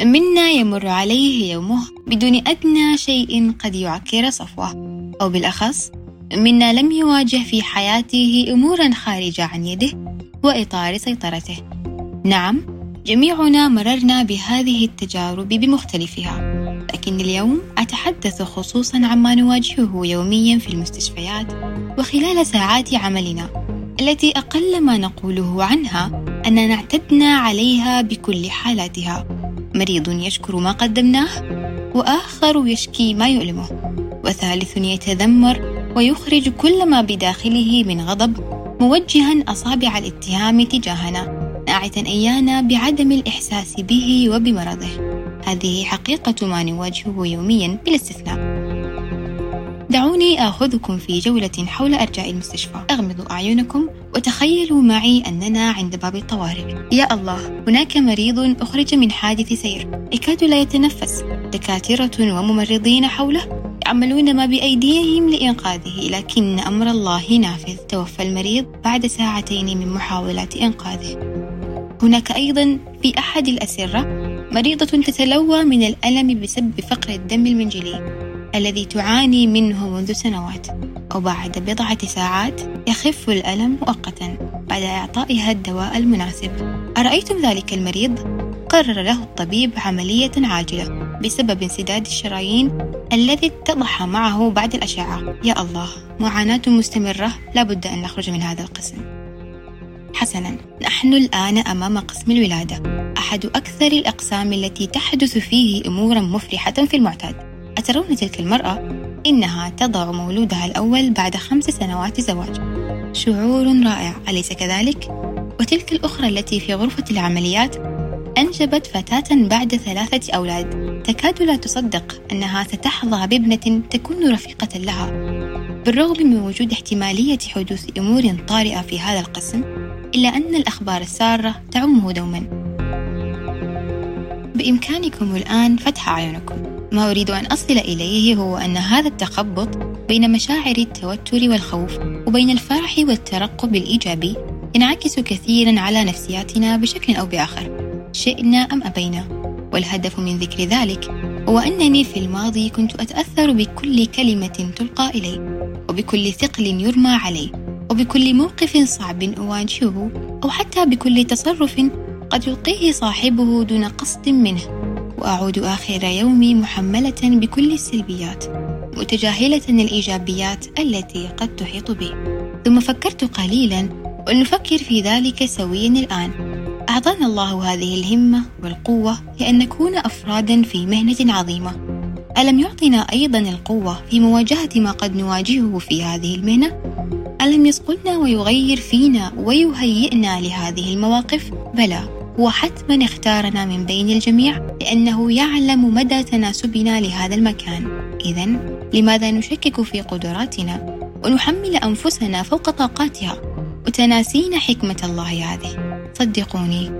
منا يمر عليه يومه بدون أدنى شيء قد يعكر صفوه. أو بالأخص منا لم يواجه في حياته أمورا خارجة عن يده وإطار سيطرته. نعم جميعنا مررنا بهذه التجارب بمختلفها. لكن اليوم أتحدث خصوصا عما نواجهه يوميا في المستشفيات وخلال ساعات عملنا. التي أقل ما نقوله عنها أننا اعتدنا عليها بكل حالاتها. مريض يشكر ما قدمناه وآخر يشكي ما يؤلمه وثالث يتذمر ويخرج كل ما بداخله من غضب موجها أصابع الاتهام تجاهنا ناعتا إيانا بعدم الإحساس به وبمرضه. هذه حقيقة ما نواجهه يوميا بلا استثناء دعوني آخذكم في جولة حول أرجاء المستشفى. أغمضوا أعينكم وتخيلوا معي أننا عند باب الطوارئ. يا الله هناك مريض أخرج من حادث سير. يكاد لا يتنفس. دكاترة وممرضين حوله يعملون ما بأيديهم لإنقاذه لكن أمر الله نافذ. توفى المريض بعد ساعتين من محاولات إنقاذه. هناك أيضا في أحد الأسرة مريضة تتلوى من الألم بسبب فقر الدم المنجلي. الذي تعاني منه منذ سنوات وبعد بضعة ساعات يخف الألم مؤقتا بعد إعطائها الدواء المناسب. أرأيتم ذلك المريض؟ قرر له الطبيب عملية عاجلة بسبب انسداد الشرايين الذي اتضح معه بعد الأشعة. يا الله معاناة مستمرة لابد أن نخرج من هذا القسم. حسنا نحن الآن أمام قسم الولادة أحد أكثر الأقسام التي تحدث فيه أمورا مفرحة في المعتاد. أترون تلك المرأة إنها تضع مولودها الأول بعد خمس سنوات زواج. شعور رائع أليس كذلك؟ وتلك الأخرى التي في غرفة العمليات أنجبت فتاة بعد ثلاثة أولاد. تكاد لا تصدق أنها ستحظى بابنة تكون رفيقة لها. بالرغم من وجود احتمالية حدوث أمور طارئة في هذا القسم إلا أن الأخبار السارة تعمه دوما. بإمكانكم الآن فتح أعينكم. ما أريد أن أصل إليه هو أن هذا التخبط بين مشاعر التوتر والخوف وبين الفرح والترقب الإيجابي ينعكس كثيرا على نفسياتنا بشكل أو بآخر شئنا أم أبينا؟ والهدف من ذكر ذلك هو أنني في الماضي كنت أتأثر بكل كلمة تلقى إلي وبكل ثقل يرمى علي وبكل موقف صعب أواجهه أو حتى بكل تصرف قد يلقيه صاحبه دون قصد منه. وأعود آخر يومي محملة بكل السلبيات متجاهلة الإيجابيات التي قد تحيط بي ثم فكرت قليلا ولنفكر في ذلك سويا الآن أعطانا الله هذه الهمة والقوة لأن نكون أفرادا في مهنة عظيمة ألم يعطنا أيضا القوة في مواجهة ما قد نواجهه في هذه المهنة؟ ألم يصقلنا ويغير فينا ويهيئنا لهذه المواقف؟ بلى هو حتما اختارنا من بين الجميع لأنه يعلم مدى تناسبنا لهذا المكان. إذا لماذا نشكك في قدراتنا؟ ونحمل أنفسنا فوق طاقاتها. وتناسينا حكمة الله هذه. صدقوني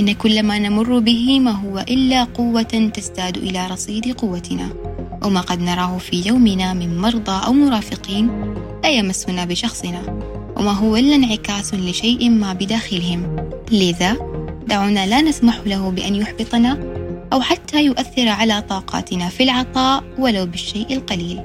إن كل ما نمر به ما هو إلا قوة تزداد إلى رصيد قوتنا. وما قد نراه في يومنا من مرضى أو مرافقين لا يمسنا بشخصنا. وما هو إلا انعكاس لشيء ما بداخلهم. لذا دعونا لا نسمح له بأن يحبطنا أو حتى يؤثر على طاقاتنا في العطاء ولو بالشيء القليل.